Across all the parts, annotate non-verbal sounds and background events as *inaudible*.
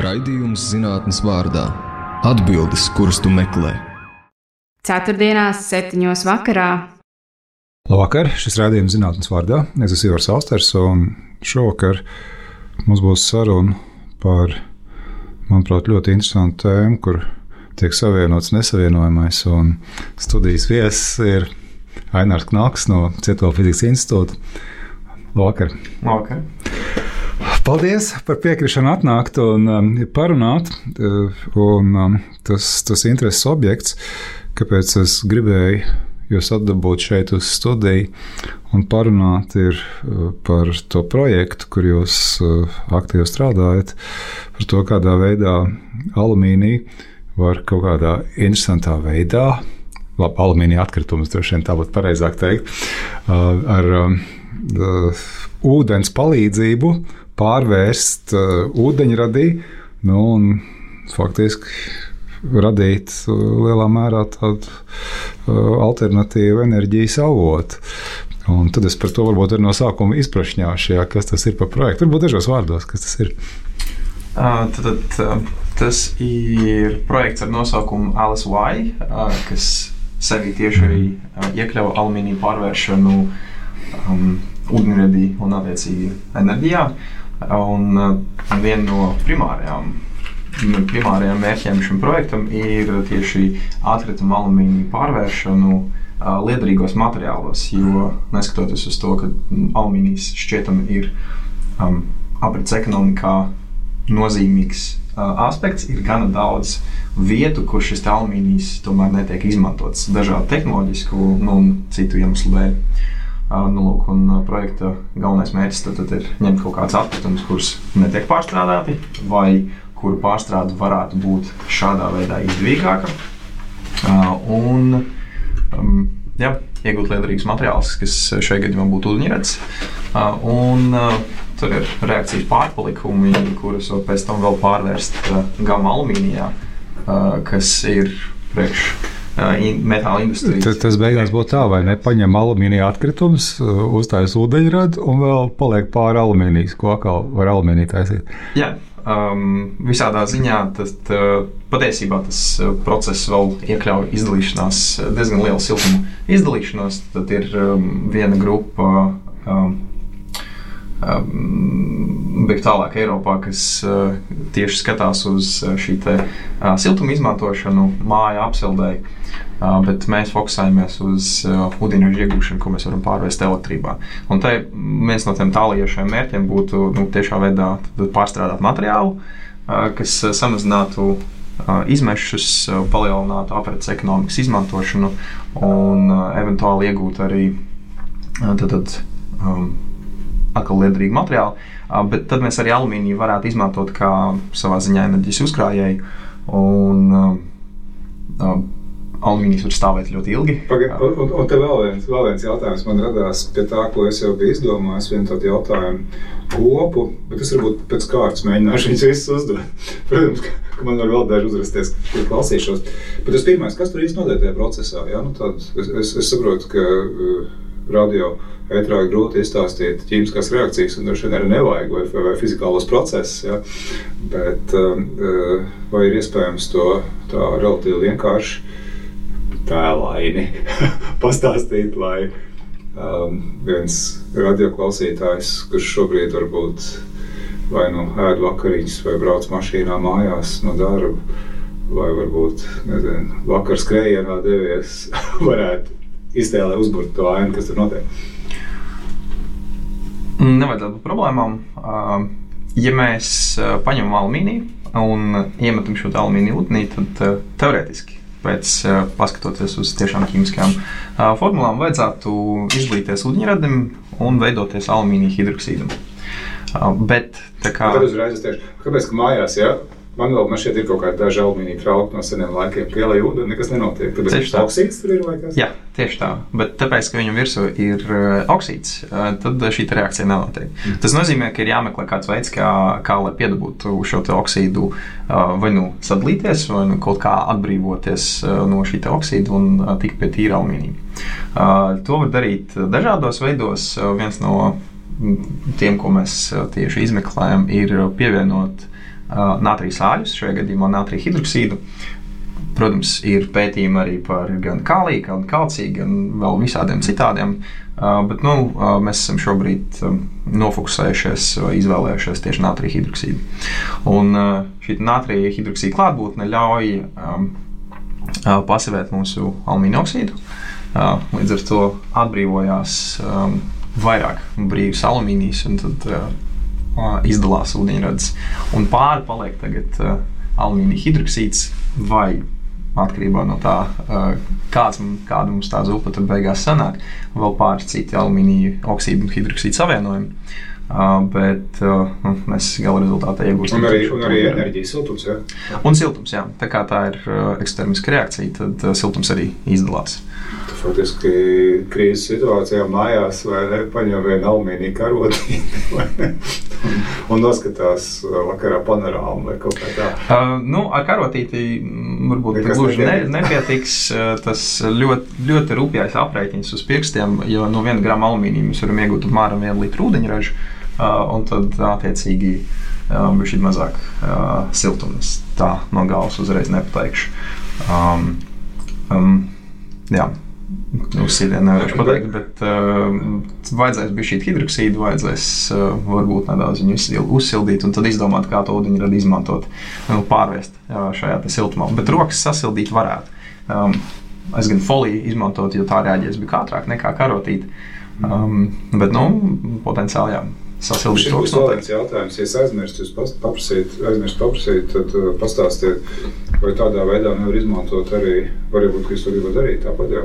Raidījums zinātnes vārdā - atbildes, kuras tu meklē. Ceturtdienās, septiņos vakarā. Labvakar, šis rādījums zinātnes vārdā. Es esmu Ivars Austers, un šovakar mums būs saruna par, manuprāt, ļoti interesantu tēmu, kur tiek savienots nesavienojamais. Studijas viesis ir Ainārs Knāks no Cieto fizikas institūta. Labvakar! Labvakar. Paldies par piekrišanu atnākt un um, parunāt. Uh, un, um, tas, tas intereses objekts, kāpēc es gribēju jūs atdabūt šeit uz studiju un parunāt uh, par to projektu, kur jūs uh, aktīvi strādājat, par to, kādā veidā alumīnija var kaut kādā interesantā veidā, labi, alumīnija atkritumus droši vien tā būtu pareizāk teikt, ar um, ūdens palīdzību pārvērst uh, ūdeņradī nu, un faktiski radīt uh, lielā mērā tādu uh, alternatīvu enerģijas avotu. Un tad es par to varbūt arī no sākuma izprašņāšu, jā, kas tas ir par projektu. Varbūt dažos vārdos, kas tas ir. Uh, tad, tad, uh, tas ir projekts ar nosaukumu Alice Y, uh, kas sevi tieši arī uh, iekļauj alumīnija pārvēršanu um, ūdeņradī un attiecīgi enerģijā. Un, uh, viena no primārajām, primārajām mērķiem šim projektam ir tieši atkrituma alumīnija pārvēršanu uh, liederīgos materiālos. Jo neskatoties uz to, ka alumīnijas šķietami ir um, aprits ekonomikā nozīmīgs uh, aspekts, ir gana daudz vietu, kur šis alumīnijas tomēr netiek izmantots dažādu tehnoloģisku nu, un citu iemeslu dēļ. Nu, lūk, un projekta galvenais mērķis tad, tad ir ņemt kaut kādus atkritumus, kurus netiek pārstrādāti, vai kuru pārstrāde varētu būt šādā veidā izdevīgāka. Un, um, jā, iegūt liederīgus materiālus, kas šajā gadījumā būtu ūdeņrads. Un tur ir reakcijas pārpalikumi, kurus pēc tam vēl pārvērst gamma alumīnijā, kas ir priekš metāla industrijas. Tas, tas beigās būtu tā, vai ne? Paņem alumīnija atkritumus, uztājas ūdeņradu un vēl paliek pāri alumīnijas, ko atkal var alumīniju taisīt. Jā. Um, visādā ziņā tas, tā, patiesībā tas process vēl iekļauj izdalīšanās, diezgan lielu siltumu izdalīšanos. Tad ir um, viena grupa um, um, bet tālāk Eiropā, kas uh, tieši skatās uz šī te, uh, siltuma izmantošanu māju apsildēji. Uh, bet mēs fokusējamies uz ūdeņraža iegūšanu, ko mēs varam pārvērst elektrībā. Un te viens no tiem tālākajiem mērķiem būtu nu, tiešā veidā pārstrādāt materiālu, kas samazinātu izmešus, palielinātu aprits ekonomikas izmantošanu un eventuāli iegūt arī tad, tad, um, atkal liederīgi materiāli, bet tad mēs arī alumīniju varētu izmantot kā savā ziņā enerģijas uzkrājēju. Un, um, alumīnijas var stāvēt ļoti ilgi. Paga, un, un te vēl viens, vēl viens jautājums man radās pie tā, ko es jau biju izdomājis. Vienu tādu jautājumu kopu, bet es varbūt pēc kārtas mēģināšu viņus visus uzdot. *laughs* Protams, ka, man var vēl daži uzrasties, kur klausīšos. Bet tas pirmais, kas tur īsti notiek tajā procesā? Ja? Nu, tad, es, es, es saprotu, ka uh, radio ētrā ir grūti izstāstīt ķīmiskās reakcijas, un droši vien arī nevajag, vai, vai, fizikālos procesus. Ja? Bet um, vai ir iespējams to tā relatīvi vienkārši tēlaini *laughs* pastāstīt, lai um, viens radioklausītājs, kurš šobrīd varbūt vai nu ēd vakariņas, vai brauc mašīnā mājās no darba, vai varbūt nezinu, vakar skrējienā devies, *laughs* varētu iztēlēt, uzbūvēt to ainu, kas tur notiek. Nevajadzētu būt problēmām. Ja mēs paņemam alumīniju un iemetam šo alumīniju ūdenī, tad teorētiski pēc paskatoties uz tiešām ķīmiskām formulām, vajadzētu izlīties ūdeņradim un veidoties alumīnija hidroksīdam. Bet tā kā. Tad uzreiz es teikšu, kāpēc ka mājās, ja Man vēl man šeit ir kaut kāda daža alumīnija trauka no seniem laikiem. Pielai ūdeni, nekas nenotiek. Tāpēc tieši tā. Oksīds tur ir vai kas? Jā, tieši tā. Bet tāpēc, ka viņam virsū ir uh, oksīds, uh, tad šī reakcija nenotiek. Mm. Tas nozīmē, ka ir jāmeklē kāds veids, kā, kā lai piedabūtu šo oksīdu uh, vai nu sadalīties, vai nu kaut kā atbrīvoties no šī oksīda un tikt pie tīra alumīnija. To var darīt dažādos veidos. Viens no tiem, ko mēs tieši izmeklējam, ir pievienot natrija sāļus, šajā gadījumā natrija hidroksīdu. Protams, ir pētījumi arī par gan kāliju, gan kalciju, gan vēl visādiem citādiem. Uh, bet nu, uh, mēs esam šobrīd nofokusējušies, izvēlējušies tieši natrija hidroksīdu. Un šī natrija hidroksīda klātbūtne ļauj pasivēt mūsu alumīnija oksīdu. Līdz ar to atbrīvojās vairāk brīvs alumīnijas, un tad izdalās ūdeņrads. Un pāri paliek tagad uh, alumīnija hidroksīds vai atkarībā no tā, uh, kāds, kāda mums tā zupa tur beigās sanāk, vēl pāris citi alumīnija oksīdu un hidroksīdu savienojumi. Uh, bet uh, mēs gala rezultātā iegūstam. Arī, un arī enerģijas siltums. Ja? Un siltums, jā. Tā kā tā ir uh, ekstermiska reakcija, tad uh, siltums arī izdalās. Tu faktiski krīzes situācijā mājās paņem vienu alumīnija karotīti *laughs* un, noskatās vakarā panorāmu vai kaut kā tā. Uh, nu, ar karotīti varbūt Nekas gluži ne, nepietiks. Uh, Tas ļoti, ļoti rūpīgais aprēķins uz pirkstiem, jo no 1 grama alumīnija mēs varam iegūt apmēram 1 litru ūdeņraža. Uh, un tad, attiecīgi, um, bija šī mazāk uh, siltums. Tā no galvas uzreiz nepateikšu. Um, um, jā, uz sīdiem nevarēšu pateikt, bet uh, vajadzēs bija šī hidroksīda, vajadzēs uh, varbūt nedaudz viņu uzsildīt un tad izdomāt, kā to ūdeņu radu izmantot, nu, pārvest uh, šajā siltumā. Bet rokas sasildīt varētu. Um, es gan foliju izmantot, jo tā reaģēs bija ātrāk nekā karotīte. Um, bet, nu, potenciāli jā. Sasildīt Šis rokas būs noteikti. jautājums. Ja es aizmirstu, jūs pas- paprasīt, aizmirst paprasīt, tad uh, pastāstiet, vai tādā veidā nevar izmantot arī, varbūt, ka jūs to gribat darīt tāpat jau.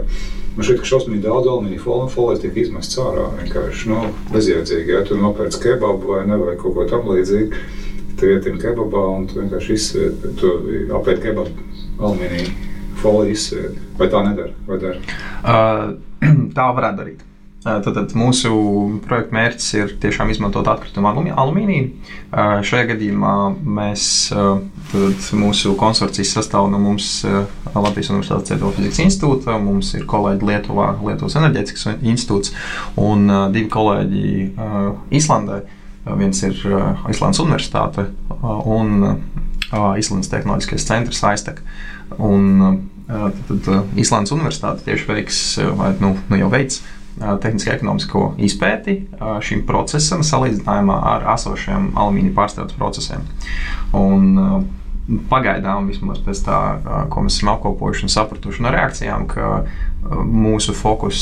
Man šķiet, ka šausmīgi daudz alumīnija folijas tiek izmests ārā. Vienkārši nu, bezjēdzīgi. Ja tu nopērci kebabu vai ne, vai kaut ko tam līdzīgu, tu ietim kebabā un tu vienkārši izsviet, tu apēd kebabu alumīnija foliju izsviet. Vai tā nedara? Vai dara? Uh, *clears throat* tā varētu darīt. Uh, Tad, tad mūsu projekta mērķis ir tiešām izmantot atkritumu alumīniju. Uh, Šajā gadījumā mēs, uh, tad mūsu konsorcijas sastāv no mums Latvijas Universitātes Cietumu fizikas institūta, mums ir kolēģi Lietuvā, Lietuvas enerģētikas institūts un divi kolēģi Islandē. Viens ir Islandes Universitāte un Islandes Tehnoloģiskais centrs AISTEK. Tad, tad Islandes Universitāte tieši veiks, vai nu, nu jau veids, uh, tehniski ekonomisko izpēti šim procesam salīdzinājumā ar esošiem alumīnija pārstrādes procesiem. Un, Pagaidām, vismaz pēc tā, ko mēs esam apkopojuši un sapratuši no reakcijām, ka mūsu fokus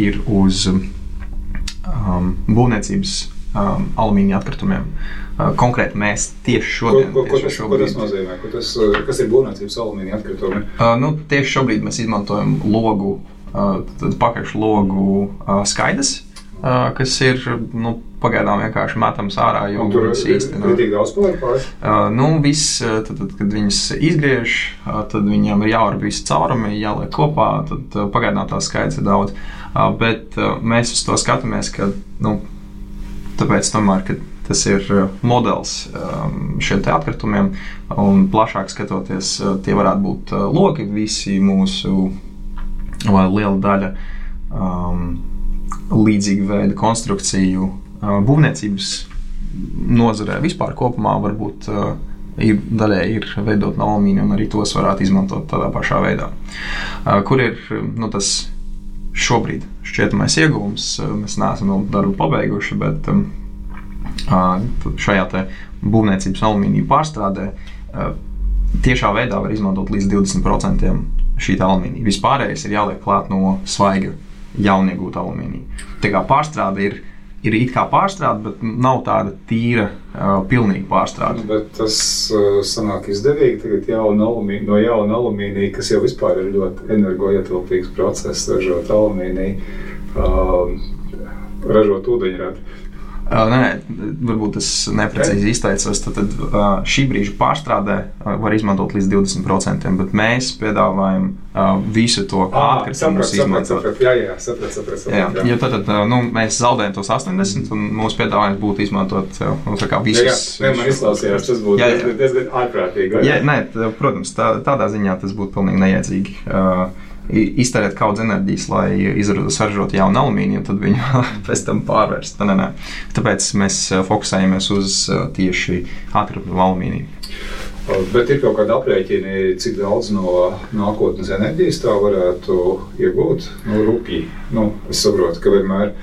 ir uz um, būvniecības um, alumīnija atkritumiem. Uh, konkrēti mēs tieši Ko, šodien, ko, ko, tieši tas, ko tas nozīmē? Ko tas, kas ir būvniecības alumīnija atkritumi? Uh, nu, tieši šobrīd mēs izmantojam logu, pakaļšlogu skaidrs, kas ir nu, pagaidām vienkārši metams ārā. Tur ir īsti nav. tik daudz pārpārs. Uh, nu, viss, tad, tad, kad viņas izgriež, tad viņam ir jāvar visi caurumi, jāliek kopā. Tad pagaidām tā skaits ir daudz. Uh, bet uh, mēs uz to skatāmies, ka nu, tāpēc tomēr, ka tas ir modelis um, šiem te atkritumiem, un plašāk skatoties, tie varētu būt logi, visi mūsu vai liela daļa um, līdzīga veida konstrukciju uh, būvniecības nozarē vispār kopumā varbūt uh, ir daļai ir veidot no alumīnija, un arī tos varētu izmantot tādā pašā veidā. Uh, kur ir nu, tas šobrīd šķietamais ieguvums? Uh, mēs neesam vēl darbu pabeiguši, bet um, uh, šajā būvniecības alumīnija pārstrādē tiešā veidā var izmantot līdz 20% šī alumīnija. Vispārējais ir jāliek klāt no svaiga jauniegūta alumīnija. Tā kā pārstrāde ir, ir it kā pārstrāde, bet nav tāda tīra, uh, pilnīga pārstrāde. Bet tas uh, sanāk izdevīgi. Tagad jauna alumī, no jauna alumīnija, kas jau vispār ir ļoti energoietilpīgs process, ražot alumīniju, uh, ražot ūdeņradi. Uh, nē, nē, varbūt es neprecīzi izteicos. Tad, tad uh, šī brīža pārstrādē uh, var izmantot līdz 20%, bet mēs piedāvājam visu to sapratu, izmantot. Jā, jā, sapratu, sapratu. Jā, sapratu, jo tad, tad nu, mēs zaudējam tos 80, un mūsu piedāvājums būtu izmantot nu, tā kā Jā, jā, visus. nē, man izklausījās, tas būtu Jā, jā. diezgan, ārprātīgi. Jā, nē, t- protams, tā, tādā ziņā tas būtu pilnīgi neiedzīgi. Uh, iztērēt kaut kādas enerģijas, lai saražotu jaunu alumīniju, tad viņu *laughs* pēc tam pārvērst. Nē, nē. Tāpēc mēs fokusējamies uz tieši atkritumu alumīniju. Bet ir kaut kāda aprēķina, cik daudz no nākotnes enerģijas tā varētu iegūt. Nu, rupji. Nu, es saprotu, ka vienmēr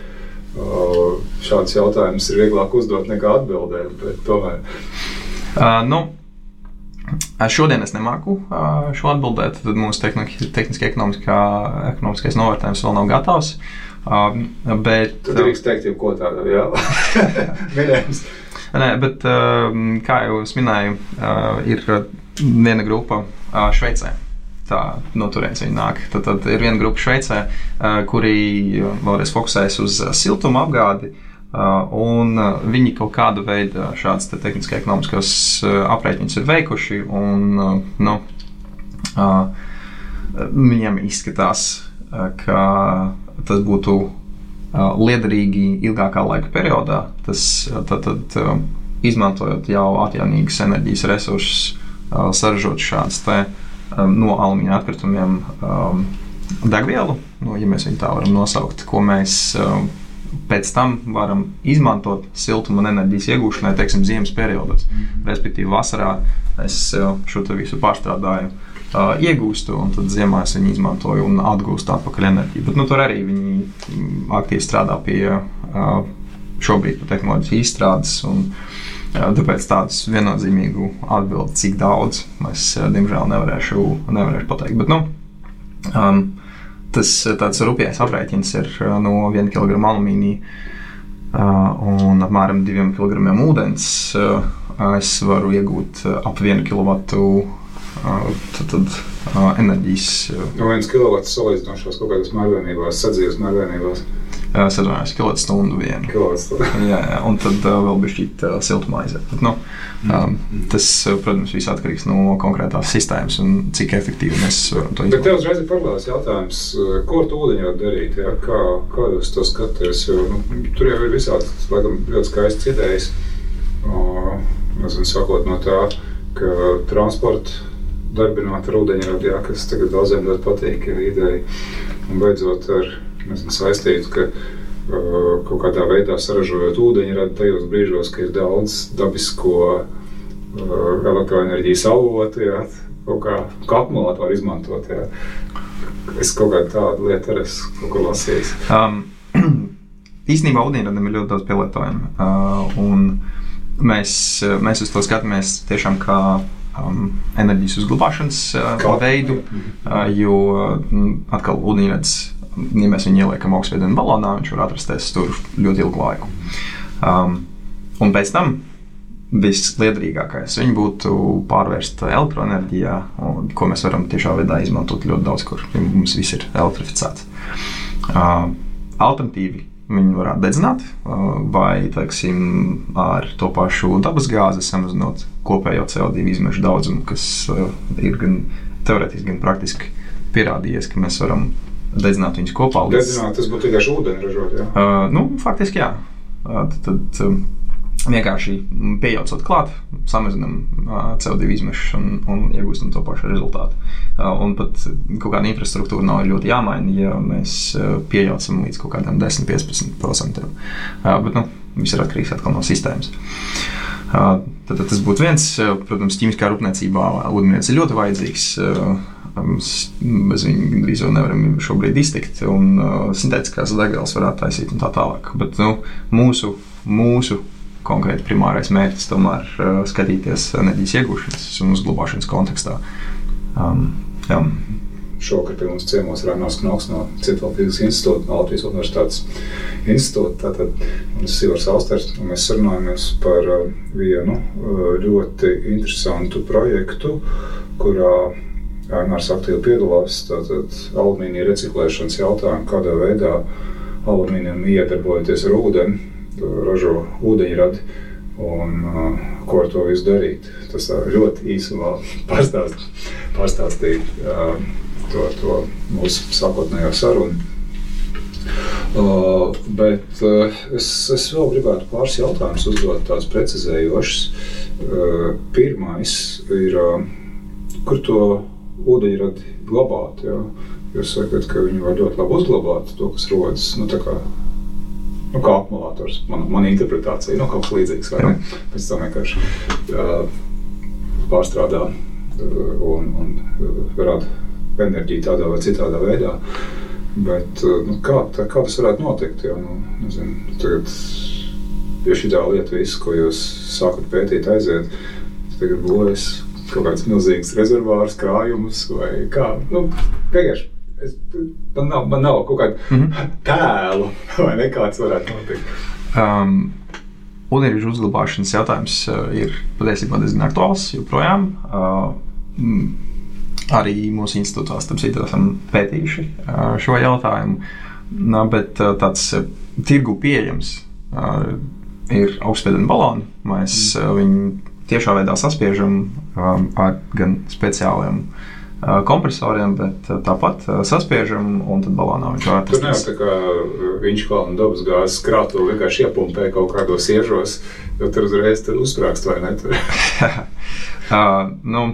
šāds jautājums ir vieglāk uzdot nekā atbildēt. Tomēr. Uh, nu, Šodien es nemāku šo atbildēt. Tad mūsu tehniski ekonomiskais novērtējums vēl nav gatavs. Bet, Tad drīkst teikt, jau ko tādu *laughs* minējums. Nē, bet, kā jau es minēju, ir viena grupa Šveicē. Tā no turienes viņi nāk. Tad, tad ir viena grupa Šveicē, kuri vēlreiz fokusējas uz siltuma apgādi. Un viņi kaut kādu veidu šādas te tehniski ekonomiskos aprēķinus ir veikuši. Un, nu, viņiem izskatās, ka tas būtu liederīgi ilgākā laika periodā. Tas tad, tad, izmantojot jau atjaunīgas enerģijas resursus, saražot šādas te no alumīna atkritumiem degvielu, nu, ja mēs viņu tā varam nosaukt, ko mēs pēc tam varam izmantot siltuma un enerģijas iegūšanai, teiksim, ziemas periodos. Mm. Respektīvi, vasarā es šo visu pārstrādāju, uh, iegūstu, un tad ziemā es viņu izmantoju un atgūstu atpakaļ enerģiju. Bet nu, tur arī viņi aktīvi strādā pie uh, šobrīd tehnoloģijas izstrādes. Un, uh, Tāpēc tādu viennozīmīgu atbildi, cik daudz, es diemžēl nevarēšu, nevarēšu pateikt. Bet, nu, um, tas tāds rupjais aprēķins ir no 1 kg alumīnija un apmēram 2 kg ūdens. Es varu iegūt ap 1 kW tad, tad, enerģijas. No 1 kW salīdzinošās kaut kādas mērvienībās, sadzīves mērvienībās. Es atvainojos, kilovatstundu vienu. *laughs* jā, jā, un tad uh, vēl bija šī uh, siltumā aiziet. Bet, nu, um, tas, protams, viss atkarīgs no konkrētās sistēmas un cik efektīvi mēs varam to izdarīt. Bet tev uzreiz ir paralēls jautājums, ko ar to ūdeņu var darīt? Jā? Kā, kā jūs to skatāties? Jo, nu, tur jau ir visādi, laikam, ļoti skaistas idejas. Uh, nezinu, sākot no tā, ka transporta darbināt ar ūdeņradi, kas tagad daudziem ļoti patīk, ir ideja. Un beidzot ar nezinu, saistīts, ka uh, kaut kādā veidā saražojot ūdeņu, rada tajos brīžos, ka ir daudz dabisko uh, elektroenerģijas avotu, jā, kaut kā, kā akumulātoru izmantot. Jā. Es kaut kādu tādu lietu arī esmu lasījis. Um, *clears throat* īstenībā ūdeņradam ir ļoti daudz pielietojumu. Uh, mēs, mēs uz to skatāmies tiešām kā um, enerģijas uzglabāšanas uh, veidu, uh, jo uh, atkal ūdeņrads ja mēs viņu ieliekam augstspiediena balonā, viņš var atrasties tur ļoti ilgu laiku. Um, un pēc tam visliederīgākais viņu būtu pārvērst elektroenerģijā, ko mēs varam tiešā veidā izmantot ļoti daudz, kur mums viss ir elektrificēts. Uh, alternatīvi viņu varētu dedzināt, uh, vai teiksim, ar to pašu dabasgāzi samazinot kopējo CO2 izmešu daudzumu, kas uh, ir gan teorētiski, gan praktiski pierādījies, ka mēs varam dedzināt viņus kopā. Līdz... Dedzināt, tas būtu vienkārši ūdeni ražot. Jā. Uh, nu, faktiski jā. Uh, tad, tad um, vienkārši pieejaucot klāt, samazinām uh, CO2 izmešus un, un iegūstam to pašu rezultātu. Uh, un pat kaut kāda infrastruktūra nav ļoti jāmaina, ja mēs uh, pieejaucam līdz kaut kādiem 10-15%. Uh, bet nu, viss ir atkarīgs no sistēmas. Uh, tad, tad tas būtu viens, uh, protams, ķīmiskā rūpniecībā ūdens ir ļoti vajadzīgs. Bez viņa gandrīz jau nevaram šobrīd iztikt, un uh, sintētiskās degvielas varētu taisīt un tā tālāk. Bet nu, mūsu, mūsu konkrēti primārais mērķis tomēr uh, skatīties enerģijas iegūšanas un uzglabāšanas kontekstā. Um, jā. Šovakar pie mums ciemos ir Rānās Knoks no Cietuvas fizikas institūta, no Latvijas Universitātes institūta. Tātad mums ir Ivars Austers, un mēs sarunājamies par uh, vienu uh, ļoti interesantu projektu, kurā Ernārs aktīvi piedalās alumīnija reciklēšanas jautājumā, kādā veidā alumīnijam iedarbojoties ar ūdeni, ražo ūdeņradi un uh, ko ar to visu darīt. Tas ļoti īsumā pārstāst, pārstāstīja uh, to, to mūsu sākotnējo sarunu. Uh, bet uh, es, es vēl gribētu pāris jautājumus uzdot, tādus precizējošus. Uh, pirmais ir, uh, kur to ūdeņradi glabāt. Jā. Jūs sakat, ka viņi var ļoti labi uzglabāt to, kas rodas. Nu, kā, nu, kā akumulators, man, man interpretācija, nu, kaut kas līdzīgs. Pēc tam vienkārši uh, pārstrādā uh, un, un uh, rada enerģiju tādā vai citādā veidā. Bet, uh, nu, kā, tā, kā tas varētu notikt? Jo, nu, nezinu, tagad, ja šī lieta, visu, ko jūs sākat pētīt, aiziet, tagad būs kaut kāds milzīgs rezervārs, krājums vai kā. Nu, vienkārši es, man, nav, man nav kaut kāda mm -hmm. tēlu, *laughs* vai ne kāds varētu notikt. Um, Ūdeņraža uzglabāšanas jautājums uh, ir patiesībā diezgan aktuāls joprojām. Uh, mm, arī mūsu institūtā esam pētījuši uh, šo jautājumu. Nā, bet uh, tāds uh, tirgu pieejams uh, ir augstspiediena baloni. Mēs uh, viņu tiešā veidā saspiežam um, ar gan speciāliem uh, kompresoriem, bet tāpat saspiežam, un tad balonā viņš var atrast. Tur nav tā kā viņš kalna dabas gāzes krātu vienkārši iepumpē kaut kādos iežos, jo tur uzreiz tur uzsprāgst vai ne? *laughs* *laughs* uh, nu,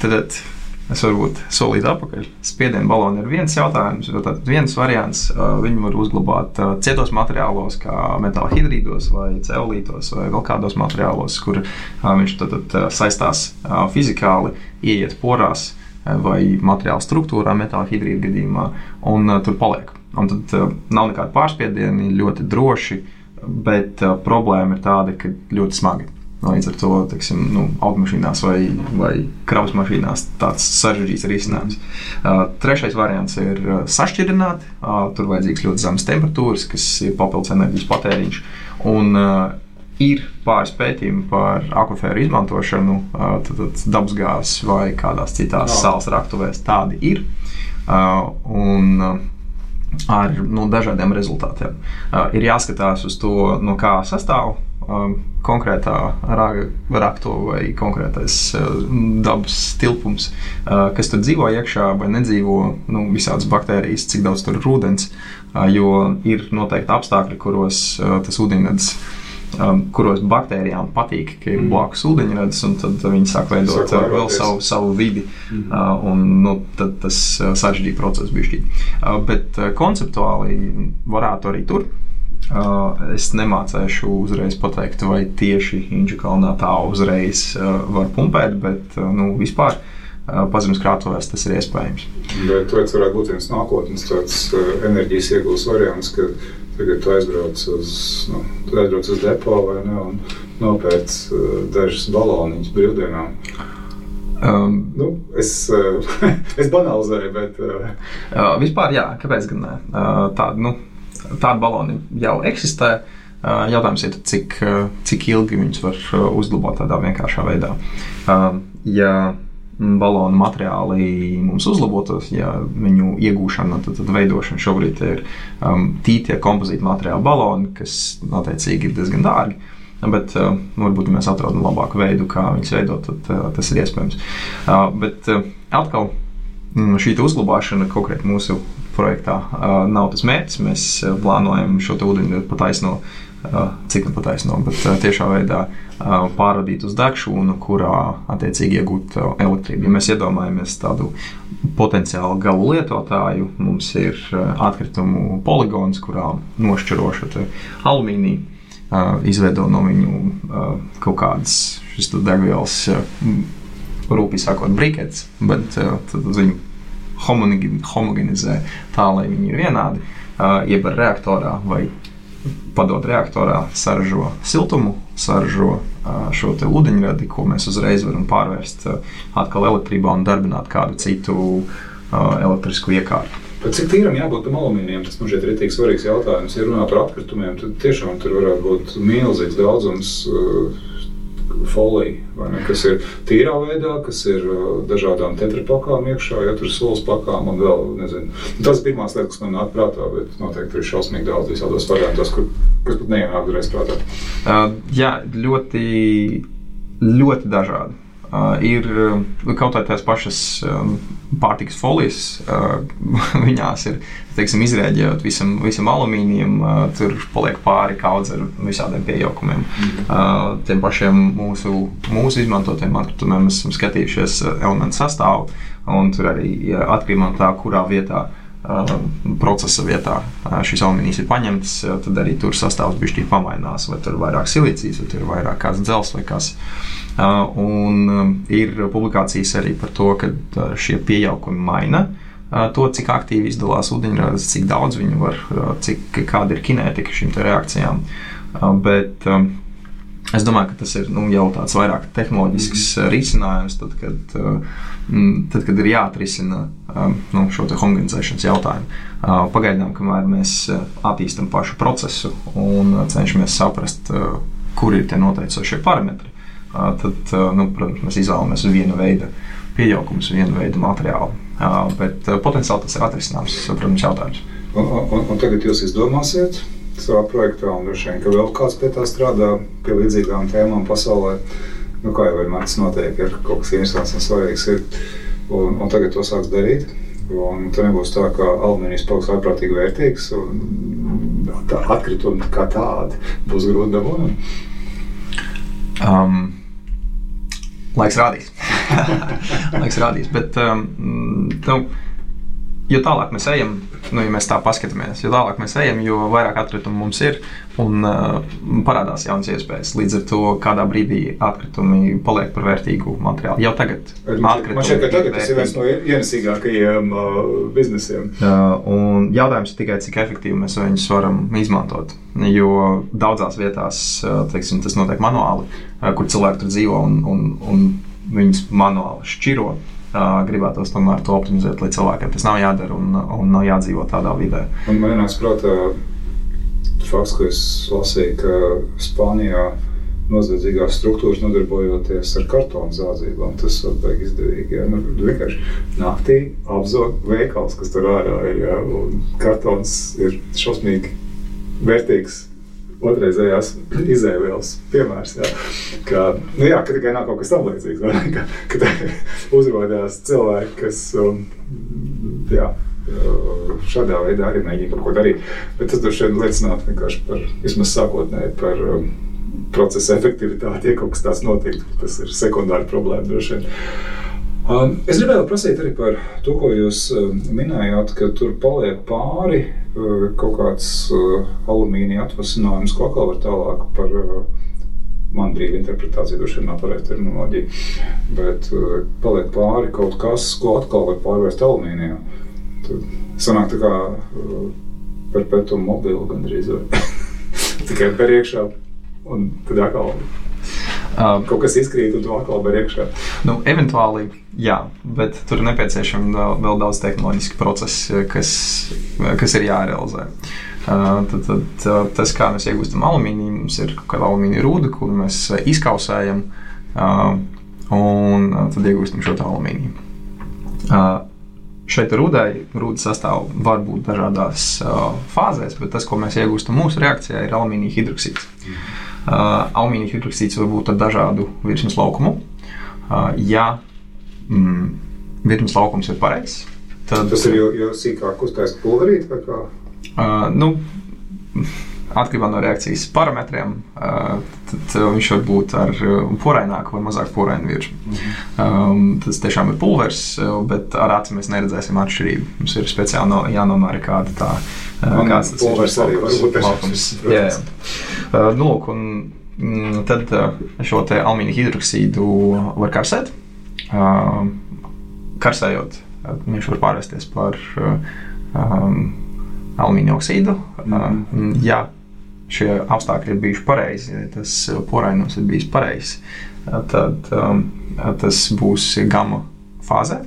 tad, tad es varbūt solītu atpakaļ. Spiediena baloni ir viens jautājums, tad viens variants. Viņu var uzglabāt cietos materiālos, kā metāla hidrīdos vai ceolītos vai vēl kādos materiālos, kur viņš tad, tad saistās fizikāli, ieiet porās vai materiāla struktūrā, metāla hidrīda gadījumā, un tur paliek. Un tad nav nekāda pārspiediena, ļoti droši, bet problēma ir tāda, ka ļoti smagi. Līdz ar to teiksim, nu, automašīnās vai, vai kravas mašīnās tāds sarežģīts risinājums. Uh, trešais variants ir uh, sašķidrināt. Uh, tur vajadzīgs ļoti zemes temperatūras, kas ir papildus enerģijas patēriņš. Un, uh, ir pāris pētījumi par akvafēru izmantošanu dabasgāzes vai kādās citās no. salas raktuvēs. Tādi ir. Un, ar nu, dažādiem rezultātiem. Uh, ir jāskatās uz to, no kā sastāv konkrētā rakto vai konkrētais uh, dabas tilpums, uh, kas tur dzīvo iekšā vai nedzīvo, nu, visādas baktērijas, cik daudz tur ir ūdens, uh, jo ir noteikti apstākļi, kuros tas ūdeņrads um, kuros baktērijām patīk, ka ir mm. blakus ūdeņradas, un tad viņi sāk veidot sāk vēl savu, savu vidi. Mm. Uh, un, nu, tad tas sarežģīja procesu bišķi. Uh, bet uh, konceptuāli varētu arī tur. Uh, es nemācīšu uzreiz pateikt, vai tieši Inģa kalnā tā uzreiz uh, var pumpēt, bet uh, nu, vispār pazemes krātuvēs tas ir iespējams. Bet tas varētu būt viens nākotnes tāds, enerģijas iegūs variants, ka Tagad tu aizbrauc uz, nu, tu aizbrauc uz depo vai ne, un nopērc dažas baloniņas brīvdienām. Um, nu, es, *laughs* es banalizēju, bet. Uh, vispār, jā, kāpēc gan ne? Uh, tāda, nu, tāda baloni jau eksistē. Jautājums ir, cik, cik ilgi viņus var uzglabāt tādā vienkāršā veidā. Ja balonu materiāli mums uzlabotos, ja viņu iegūšana, tad, tad veidošana šobrīd ir um, tītie kompozīti materiāli baloni, kas attiecīgi ir diezgan dārgi. Bet uh, varbūt ja mēs atrodam labāku veidu, kā viņus veidot, tad uh, tas ir iespējams. Uh, bet uh, atkal šī uzglabāšana konkrēti mūsu projektā uh, nav tas mērķis. Mēs uh, plānojam šo ūdeni pat aizsno cik nu pataisno, bet tiešā veidā pārvadīt uz degšūnu, kurā attiecīgi iegūt elektrību. Ja mēs iedomājamies tādu potenciālu galu lietotāju, mums ir atkritumu poligons, kurā nošķiro šo alumīniju, izveido no viņu kaut kādas degvielas, rūpīgi sakot, brikets, bet tad viņu homogenizē tā, lai viņi ir vienādi, iebar reaktorā vai padod reaktorā, saražo siltumu, saražo šo ūdeņradi, ko mēs uzreiz varam pārvērst atkal elektrībā un darbināt kādu citu elektrisku iekārtu. Bet cik tīram jābūt tam alumīnijam, tas man šķiet ir tik svarīgs jautājums. Ja runā par atkritumiem, tad tiešām tur varētu būt milzīgs daudzums folija, kas ir tīrā veidā, kas ir uh, dažādām tetrapakām iekšā, ja tur ir solis pakām un vēl, nezinu. Tas ir pirmās lietas, kas man nāk prātā, bet noteikti ir šausmīgi daudz visādos variantos, kur, kas pat neienāk uzreiz prātā. Uh, jā, ļoti, ļoti dažādi. Uh, ir uh, kaut kā tās pašas um, pārtikas folijas. Uh, *laughs* viņās ir teiksim, izrēģējot visam, visam alumīnijam, tur paliek pāri kaudz ar visādiem piejaukumiem. Uh, tiem pašiem mūsu, mūsu izmantotiem atkritumiem mēs esam skatījušies elementu sastāvu, un tur arī atkarībā no tā, kurā vietā procesa vietā šīs alumīnijas ir paņemtas, tad arī tur sastāvs bišķi pamainās, vai tur ir vairāk silicijas, vai tur ir vairāk kāds dzels vai kas. Un ir publikācijas arī par to, ka šie piejaukumi maina to, cik aktīvi izdalās ūdeņradas, cik daudz viņu var, cik kāda ir kinētika šīm reakcijām. Bet es domāju, ka tas ir nu, jau tāds vairāk tehnoloģisks risinājums, tad, kad Mm, tad, kad ir jāatrisina um, nu, šo homogenizēšanas jautājumu. Pagaidām, kamēr mēs attīstām pašu procesu un cenšamies saprast, kur ir tie noteicošie parametri, tad, nu, protams, mēs izvēlamies vienu veidu pieaugumus, vienu veidu materiālu. Bet potenciāli tas ir atrisināms, protams, jautājums. Un, un, un tagad jūs izdomāsiet savā projektā, un droši vien, ka vēl kāds pie tā strādā pie līdzīgām tēmām pasaulē nu, kā jau vienmēr tas notiek, ir kaut kas interesants un svarīgs. Ir, un, un tagad to sāks darīt. Un tur nebūs tā, ka alumīnijas paliks ārprātīgi vērtīgs. Tā atkritumi kā tādi būs grūti dabūt. Um, laiks rādīs. *laughs* laiks rādīs. Bet, um, nu, jo tālāk mēs ejam, nu, ja mēs tā paskatāmies, jo tālāk mēs ejam, jo vairāk atkritumu mums ir un uh, parādās jaunas iespējas. Līdz ar to kādā brīdī atkritumi paliek par vērtīgu materiālu. Jau tagad man šķiet, ka tagad tas ir viens no ienesīgākajiem uh, biznesiem. Uh, jautājums ir tikai, cik efektīvi mēs viņus varam izmantot. Jo daudzās vietās uh, teiksim, tas notiek manuāli, uh, kur cilvēki tur dzīvo un, un, un viņus manuāli šķiro. Gribētos tomēr to optimizēt, lai cilvēkiem tas nav jādara un, un nav jādzīvo tādā vidē. Man nāks prātā fakts, ko es lasīju, ka Spānijā noziedzīgās struktūras nodarbojoties ar kartonu zādzībām. Tas var būt izdevīgi. Ja? Nu, vienkārši naktī apzog veikals, kas tur ārā ir. Ja? Kartons ir šausmīgi vērtīgs otrreizējās izēvielas piemērs. Jā, ka, nu jā, ka tikai nav kaut kas tamlīdzīgs. Ka, ka *laughs* uzrādījās cilvēki, kas um, jā, uh, šādā veidā arī mēģina kaut ko darīt. Bet tas droši vien liecinātu vienkārši par, vismaz sākotnēji, par um, procesa efektivitāti. Ja kaut kas tāds notiktu, tas ir sekundāra problēma droši vien. Um, es gribēju prasīt arī par to, ko jūs minējāt, ka tur paliek pāri kaut kāds alumīnija atvasinājums, ko atkal var tālāk par man brīva interpretācija, droši vien nav pareiza terminoloģija, bet paliek pāri kaut kas, ko atkal var pārvērst alumīnijā. Tad sanāk tā kā perpetuum mobile gandrīz *laughs* tikai par iekšā un tad atkal Um, Kaut kas izkrīt, un to atkal var iekšā. Nu, eventuāli, jā, bet tur ir nepieciešami vēl, daudz tehnoloģiski procesi, kas, kas ir jārealizē. Uh, tad, tad, uh, tas, kā mēs iegūstam alumīniju, mums ir kaut kāda alumīnija rūda, kuru mēs izkausējam, uh, un tad iegūstam šo alumīniju. Šeit rudai rūdas sastāv var būt dažādās uh, fāzēs, bet tas, ko mēs iegūstam mūsu reakcijā, ir alumīnija hidroksīds. Mm. Uh, alumīnija hidroksīds var būt ar dažādu virsmas laukumu. Uh, ja mm, virsmas laukums ir pareizs, tad tas ir jau, jau sīkāk uztaisīt pulverīt vai kā? Uh, nu, atkarībā no reakcijas parametriem, tad viņš var būt ar poraināku vai mazāk porainu virsmu. Mm -hmm. um, tas tiešām ir pulvers, bet ar aci mēs neredzēsim atšķirību. Mums ir speciāli no, jānomēra kāda tā. Kāds tas pulvers arī var būt laukums. Jā, jā. Uh, nu, lūk, un, mm, tad šo te alumīnija hidroksīdu var karsēt. Uh, karsējot, viņš var pārvērsties par um, alumīnija oksīdu. Mm. Ja šie apstākļi ir bijuši pareizi, ja tas porainums ir bijis pareizs, tad um, tas būs gama fāzē.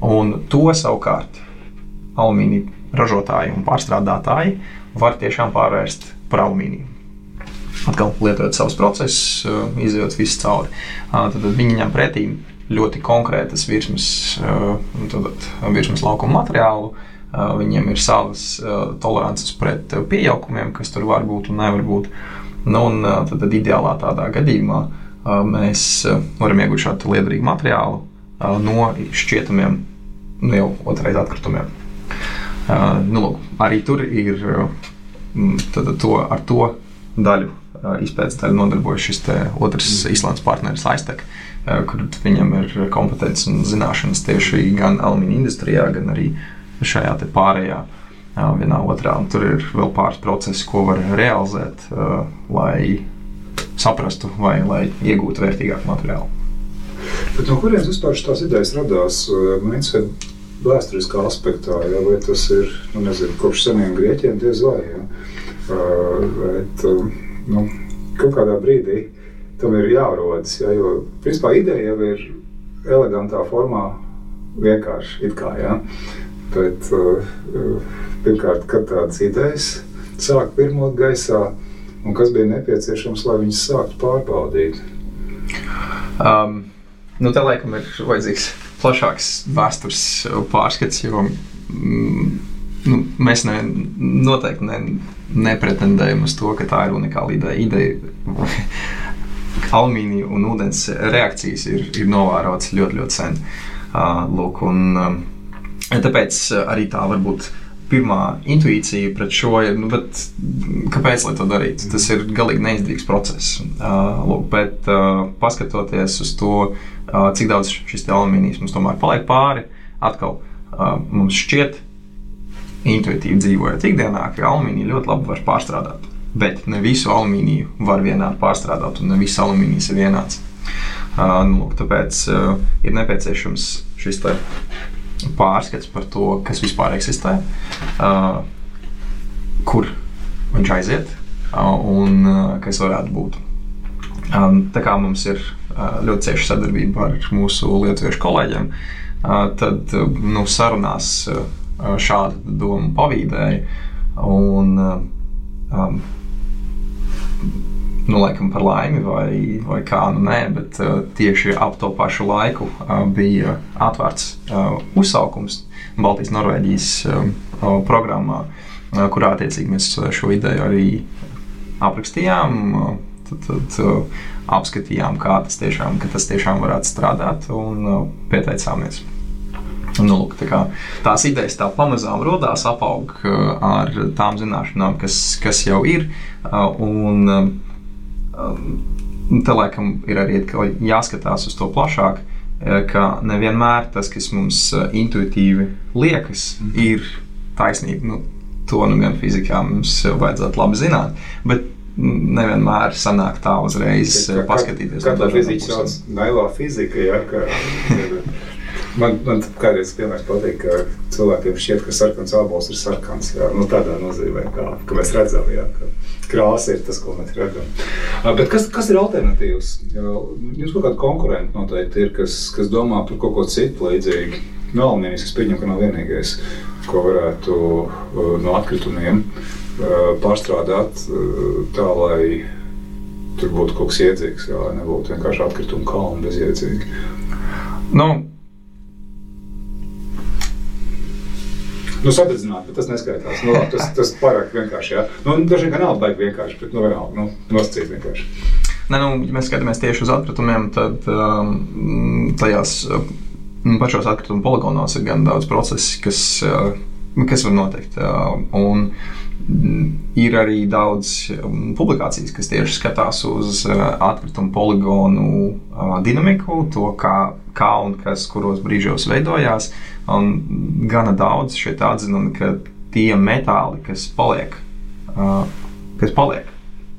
Un to savukārt alumīnija ražotāji un pārstrādātāji var tiešām pārvērst par alumīniju. Atkal lietojot savus procesus, uh, izjūt visu cauri. Uh, tad viņi ņem pretī ļoti konkrētas virsmas, uh, virsmas laukuma materiālu, Viņiem ir savas tolerances pret pieaukumiem, kas tur var būt un nevar būt. Nu, un tad, tad ideālā tādā gadījumā mēs varam iegūt šādu liederīgu materiālu no šķietamiem, nu jau otrreiz atkritumiem. Nu, lūk, arī tur ir tad, to, ar to daļu izpētes daļu nodarbojas šis otrs mm. Islandes partneris Aiztek, kur viņam ir kompetences un zināšanas tieši gan alumīnija industrijā, gan arī šajā pārējā vienā otrā. Un tur ir vēl pāris procesi, ko var realizēt, lai saprastu vai lai iegūtu vērtīgāku materiālu. Bet no kurienes vispār šīs idejas radās? Man interesē vēsturiskā aspektā, ja, vai tas ir nu, nezinu, kopš seniem grieķiem, diez vai. Ja. Bet, nu, kaut kādā brīdī tam ir jārodas. Ja, jo principā ideja jau ir elegantā formā, vienkārši it kā. Ja. Bet, pirmkārt, kad tādas idejas sāk pirmot gaisā, un kas bija nepieciešams, lai viņas sāktu pārbaudīt? Um, nu, tā laikam ir vajadzīgs plašāks vēstures pārskats, jo mm, nu, mēs ne, noteikti ne, nepretendējam uz to, ka tā ir unikāla ideja. ideja *laughs* alumīnija un ūdens reakcijas ir, ir novērotas ļoti, ļoti sen. Uh, lūk, un, um, tāpēc arī tā var būt pirmā intuīcija pret šo ir, nu, kāpēc to darīt? Tas ir galīgi neizdevīgs process. Uh, lūk, bet uh, paskatoties uz to, uh, cik daudz šis alumīnijas mums tomēr paliek pāri, atkal uh, mums šķiet, intuitīvi dzīvojot ikdienā, ka alumīniju ļoti labi var pārstrādāt. Bet ne visu alumīniju var vienādi pārstrādāt, un ne viss alumīnijs ir vienāds. Uh, nu, lūk, tāpēc uh, ir nepieciešams šis pārskats par to, kas vispār eksistē, uh, kur viņš aiziet uh, un uh, kas varētu būt. Um, tā kā mums ir uh, ļoti cieša sadarbība ar mūsu lietuviešu kolēģiem, uh, tad uh, nu, sarunās uh, šādu domu pavīdēja. Un, uh, um, nu, laikam par laimi, vai, vai kā nu nē, bet uh, tieši ap to pašu laiku uh, bija atvērts uh, uzsaukums Baltijas Norvēģijas uh, programmā, uh, kurā attiecīgi mēs šo ideju arī aprakstījām. Uh, tad, tad uh, apskatījām, kā tas tiešām, tas tiešām varētu strādāt, un uh, pieteicāmies. Nu, lūk, tā kā, tās idejas tā pamazām radās, apaug uh, ar tām zināšanām, kas, kas jau ir. Uh, un, uh, Um, te laikam ir arī jāskatās uz to plašāk, eh, ka nevienmēr tas, kas mums eh, intuitīvi liekas, mm -hmm. ir taisnība. Nu, to nu gan fizikā mums vajadzētu labi zināt. Bet nevienmēr sanāk tā uzreiz ja, paskatīties. Kā tā fizika? Naivā fizika, ja, ka, *laughs* man, man kādreiz piemērs patīk, ka cilvēkiem šķiet, ka sarkans ābols ir sarkans. Jā, nu, tādā nozīmē, kā, ka mēs redzam, jā, ka krāsa ir tas, ko mēs redzam. Bet kas, kas ir alternatīvs? Jums kaut kāda konkurenta noteikti ir, kas, kas domā par kaut ko citu līdzīgu. No alumīnijas es pieņemu, ka nav vienīgais, ko varētu no atkritumiem pārstrādāt tā, lai tur būtu kaut kas iedzīgs, jā, lai nebūtu vienkārši atkritumu kalni bezjēdzīgi. Nu, Nu, sadedzināt, bet tas neskaitās. Nu, labi, tas, tas pārāk vienkārši. Jā. Nu, daži gan nav baigi vienkārši, bet nu, vienalga, nu, nosacīt vienkārši. Ne, nu, ja mēs skatāmies tieši uz atkritumiem, tad um, tajās um, pašos atkritumu poligonos ir gan daudz procesu, kas, uh, kas var notikt. Uh, un, Ir arī daudz um, publikācijas, kas tieši skatās uz uh, atkritumu poligonu uh, dinamiku, to, kā, kā un kas kuros brīžos veidojās. Un gana daudz šeit atzinumi, ka tie metāli, kas paliek, uh, kas paliek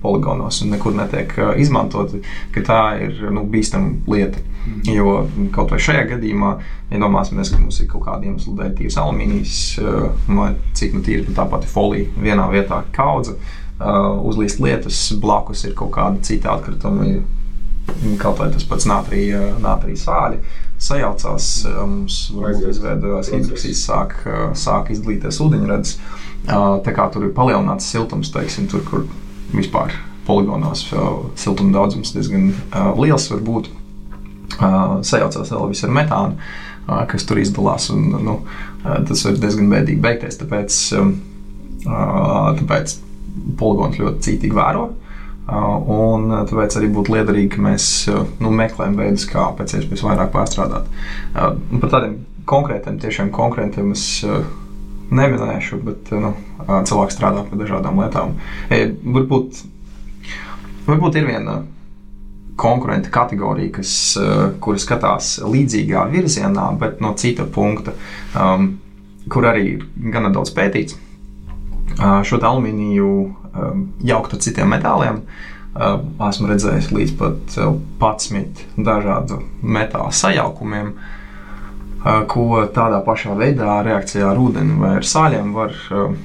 poligonos un nekur netiek uh, izmantoti, ka tā ir nu, bīstama lieta. Mm. Jo kaut vai šajā gadījumā, iedomāsimies, ja ka mums ir kaut kāda iemesla dēļ tīrs alumīnijas, uh, cik nu tīra tā pati folija vienā vietā kaudze, uh, uzlīst lietas, blakus ir kaut kāda cita atkrituma, kaut vai tas pats nātrija, nātrija sāļi sajaucās, mums izveidojās hidroksīds, sāk, sāk izdalīties ūdeņrads. Tā kā tur ir palielināts siltums, teiksim, tur, kur vispār poligonos siltuma daudzums diezgan liels var būt. Sajaucās vēl viss ar metānu, kas tur izdalās, un nu, tas var diezgan bēdīgi beigties. Tāpēc, tāpēc poligons ļoti cītīgi vēro. Un tāpēc arī būtu liederīgi, ka mēs nu, meklējam veidus, kā pēc iespējas vairāk pārstrādāt. Par tādiem konkrētiem, tiešām konkrētiem es neminēšu, bet nu, cilvēki strādā pie dažādām lietām. Varbūt, varbūt ir viena konkurenta kategorija, kas, kuras skatās līdzīgā virzienā, bet no cita punkta, um, kur arī ir gana daudz pētīts. Uh, šo alumīniju um, jaukt ar citiem metāliem. Uh, esmu redzējis līdz pat 11 dažādu metālu sajaukumiem, uh, ko tādā pašā veidā reakcijā ar ūdeni vai ar sāļiem var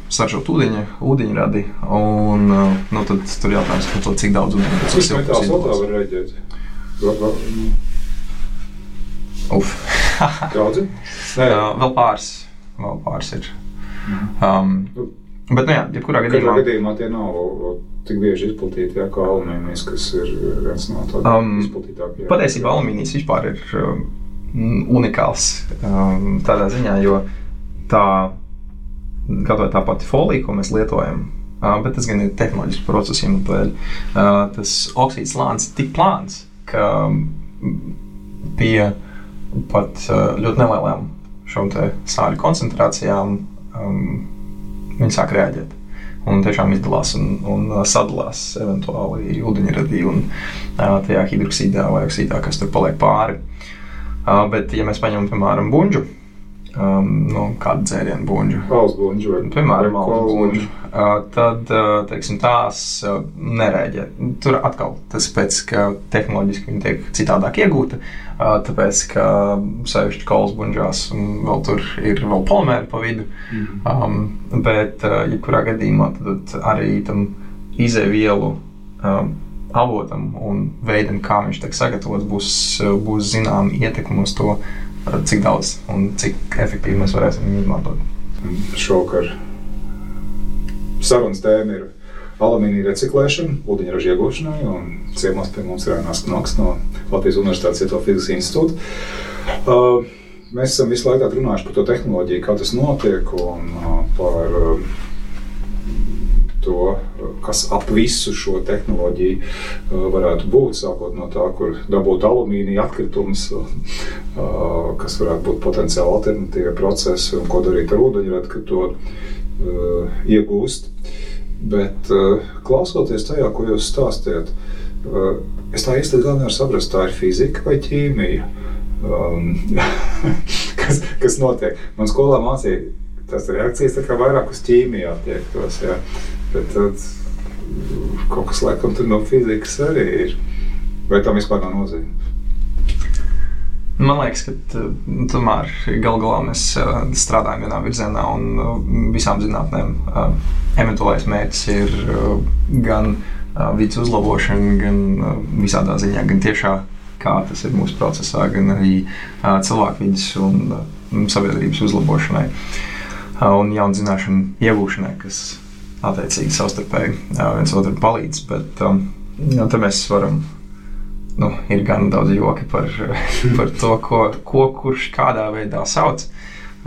saržot ūdeņa, ūdeņradi. Un, nu, tad tur jautājums par to, cik daudz ūdeņa tas ir. Tas metāls var reaģēt. Uf. Daudzi? *laughs* Nē, vēl pāris. Vēl pāris ir. Um, Bet, nu, jā, jebkurā gadījumā, gadījumā tie nav tik bieži izplatīti, jā, kā alumīnijas, kas ir viens no tādiem um, izplatītākajiem. Patiesībā alumīnijas vispār ir um, unikāls um, tādā ziņā, jo tā, kaut vai tā pati folija, ko mēs lietojam, uh, bet tas gan ir tehnoloģisks process iemesls. Uh, tas oksīds slānis ir tik plāns, ka um, pie pat uh, ļoti nelielām šīm sāļu koncentrācijām um, viņi sāk reaģēt. Un tiešām izdalās un, un sadalās eventuāli ūdeņradī un uh, tajā hidroksīdā vai oksīdā, kas tur paliek pāri. Uh, bet, ja mēs paņemam, piemēram, buļbuļsu, um, nu, kādu dzērienu buļbuļsu, valstsbuļbuļsu, vai piemēram, valstsbuļbuļsu, uh, tad teiksim, tās uh, nereaģē. Tur atkal tas ir pēc, ka tehnoloģiski viņi tiek citādāk iegūti. Tāpēc, ka sevišķi kolas buļbuļsās vēl tur ir vēl polimēri pa vidu. Mm. Um, bet, jebkurā gadījumā, tad arī tam izēvielu um, avotam un veidam, kā viņš tiek sagatavots, būs, būs zināma ietekme uz to, cik daudz un cik efektīvi mēs varēsim viņu izmantot. Šovakar sarunas tēma ir alumīnija reciklēšana, ūdeņraža iegūšanai. Ciemos pie mums ir Ainārs Knoks no Latvijas Universitātes Cieto fizikas institūta. Uh, mēs esam visu laiku runājuši par to tehnoloģiju, kā tas notiek un uh, par uh, to, kas ap visu šo tehnoloģiju uh, varētu būt. Sākot no tā, kur dabūt alumīnija atkritumus, uh, kas varētu būt potenciāli alternatīvie procesi un ko darīt ar ūdeņradu, kad to iegūst. Bet uh, klausoties tajā, ko jūs stāstījat, es tā īsti nevaru saprast, tā ir fizika vai ķīmija. Um, *laughs* kas, kas notiek? Man skolā mācīja tās reakcijas vairāk uz ķīmiju attiektos. Ja? Bet tad kaut kas laikam tur no fizikas arī ir. Vai tam vispār nav nozīme? Man liekas, ka tomēr galu galā mēs strādājam vienā virzienā, un visām zinātnēm eventuālais mērķis ir gan vidas uzlabošana, gan visādā ziņā, gan tiešā kā tas ir mūsu procesā, gan arī cilvēku vidas un sabiedrības uzlabošanai un jaunu zināšanu iegūšanai, kas attiecīgi savstarpēji viens otru palīdz. Bet um, tad mēs varam nu, ir gan daudz joki par, *laughs* par to, ko, ko kurš kādā veidā sauc.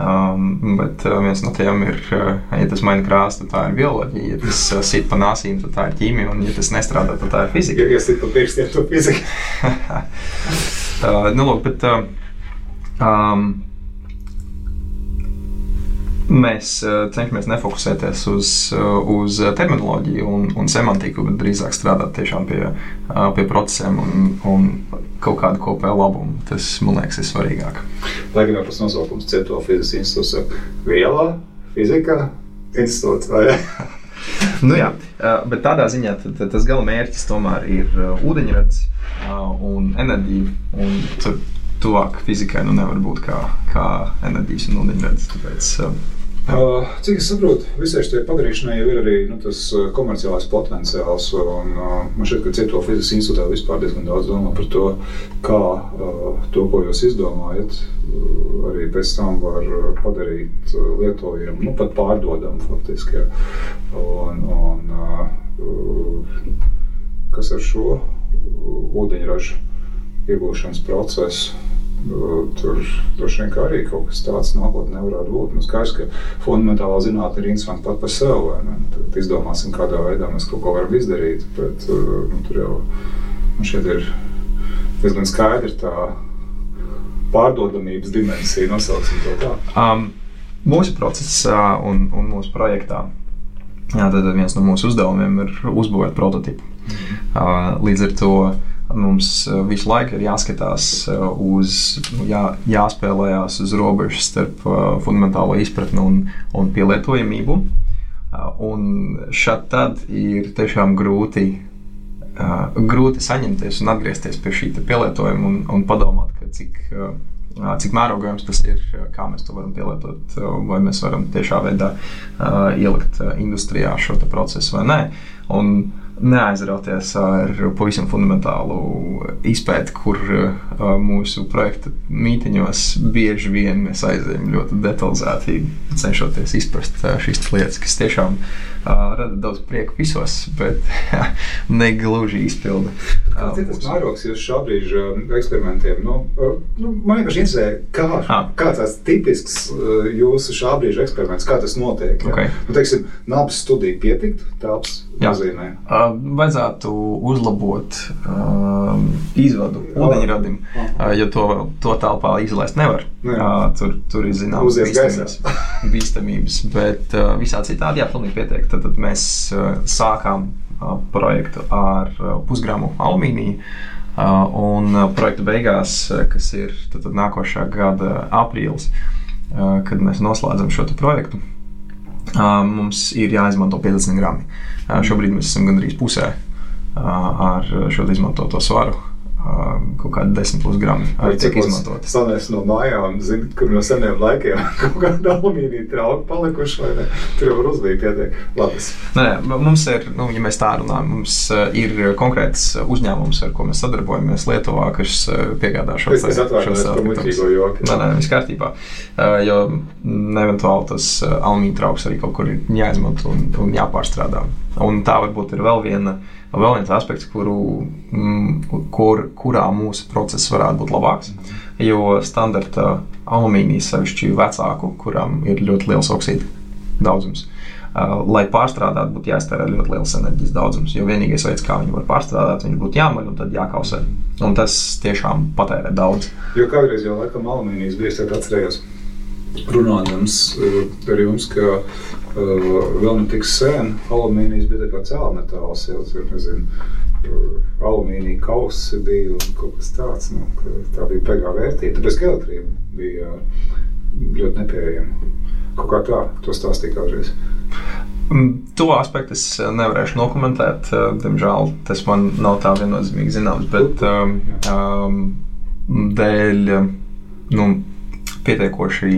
Um, bet uh, viens no tiem ir, uh, ja tas maina krāsu, tad tā ir bioloģija. Ja tas uh, sit pa nāsīm, tad tā ir ķīmija. Un, ja tas nestrādā, tad tā ir fizika. Ja, ja sit pa pirkstiem, tad fizika. *laughs* uh, nu, lūk, bet, um, mēs uh, cenšamies nefokusēties uz, uh, uz terminoloģiju un, un semantiku, bet drīzāk strādāt pie, uh, pie procesiem un, un kaut kādu kopēju labumu. Tas, man liekas, ir svarīgāk. Lai gan tas nosaukums Cieto fizikas institūts, vielā, fizikā, institūts *laughs* nu, jā, bet tādā ziņā tas gala mērķis tomēr ir ūdeņrads un enerģija. Un tur tuvāk fizikai nu nevar būt kā, kā enerģijas un ūdeņrads. Tāpēc, cik es saprotu, visai šai padarīšanai jau ir arī nu, tas komerciālais potenciāls. Un, uh, man šķiet, ka Cieto fizikas institūtā vispār diezgan daudz domā par to, kā uh, to, ko jūs izdomājat, uh, arī pēc tam var padarīt lietojumu, nu, pat pārdodamu faktiski. Un, un, uh, kas ar šo ūdeņraža iegūšanas procesu tur droši vien arī kaut kas tāds nākotnē varētu būt. Nu, skaidrs, ka fundamentālā zinātne ir interesanta pat par sevi. Tad izdomāsim, kādā veidā mēs kaut ko varam izdarīt. Bet nu, tur jau nu, ir diezgan skaidra tā pārdodamības dimensija, nosauksim to tā. Um, mūsu procesā un, un mūsu projektā. Jā, viens no mūsu uzdevumiem ir uzbūvēt prototipu. Mm. Uh, līdz ar to Mums uh, visu laiku ir jāskatās uh, uz, nu, jā, jāspēlējās uz robežas starp uh, fundamentālo izpratni un, un pielietojamību. Un šad tad ir tiešām grūti, grūti saņemties un atgriezties pie šī pielietojuma un, un padomāt, cik, cik mērogājums tas ir, kā mēs to varam pielietot, vai mēs varam tiešā veidā ielikt industrijā šo procesu vai nē. Un, neaizrauties ar pavisam fundamentālu izpēti, kur mūsu projekta mītiņos bieži vien mēs aizējām ļoti detalizēti, cenšoties izprast šīs lietas, kas tiešām uh, rada daudz prieku visos, bet *laughs* ne gluži izpilda. Kāds ir tas mērogs jūsu šā brīža eksperimentiem? Nu, nu, man vienkārši interesē, kā, kāds tas tipisks jūsu šā brīža eksperiments, kā tas notiek? Ja? Okay. Nu, teiksim, nabas studija pietikt, tāds nozīmē? Uh, vajadzētu uzlabot uh, izvadu ūdeņradim, uh, jo to, to telpā izlaist nevar. Uh, tur, tur ir zināmas bīstamības, bīstamības, bet uh, visā citādi jā, pilnīgi pietiek. Tad, tad mēs uh, sākām uh, projektu ar uh, pusgramu alumīniju. Un projekta beigās, kas ir tad, tad nākošā gada aprīlis, kad mēs noslēdzam šo projektu, mums ir jāizmanto 50 gramu. Šobrīd mēs esam gandrīz pusē ar šo izmantoto svaru kaut kādi 10 plus gramu arī tiek izmantot. Sanēs no mājām, zinu, kur no seniem laikiem *laughs* kaut kāda alumīnija trauki palikuši, vai ne? Tur jau var uzlīt pietiek labas. Nē, mums ir, nu, ja mēs tā runājam, mums ir konkrēts uzņēmums, ar ko mēs sadarbojamies Lietuvā, kas piegādā šo es, es atvainojos par muļķīgo joku. Nē, nē, viss kārtībā. Jo eventuāli tas alumīnija trauks arī kaut kur ir jāizmanto un, un jāpārstrādā. Un tā varbūt ir vēl viena vēl viens aspekts, kuru, mm, kur, kurā mūsu process varētu būt labāks. Jo standarta alumīnijas, sevišķi vecāku, kuram ir ļoti liels oksīdu daudzums. Uh, lai pārstrādātu, būtu jāiztērē ļoti liels enerģijas daudzums. Jo vienīgais veids, kā viņu var pārstrādāt, viņi būtu jāmaļ un tad jākausē. Un tas tiešām patērē daudz. Jo kādreiz jau laikam alumīnijas bija, es atcerējos runājams uh, ar jums, ka vēl ne tik sen alumīnijas bija kā cēlmetāls. Jau, tur, nezinu, alumīnija kausi bija un kaut kas tāds. Nu, tā bija pēkšņā vērtība. Tāpēc elektrība bija ļoti nepieejama. Kaut kā tā, to stāstīja kādreiz. To aspektu es nevarēšu nokomentēt. Diemžēl tas man nav tā viennozīmīgi zināms. Bet um, um, dēļ nu, pietiekoši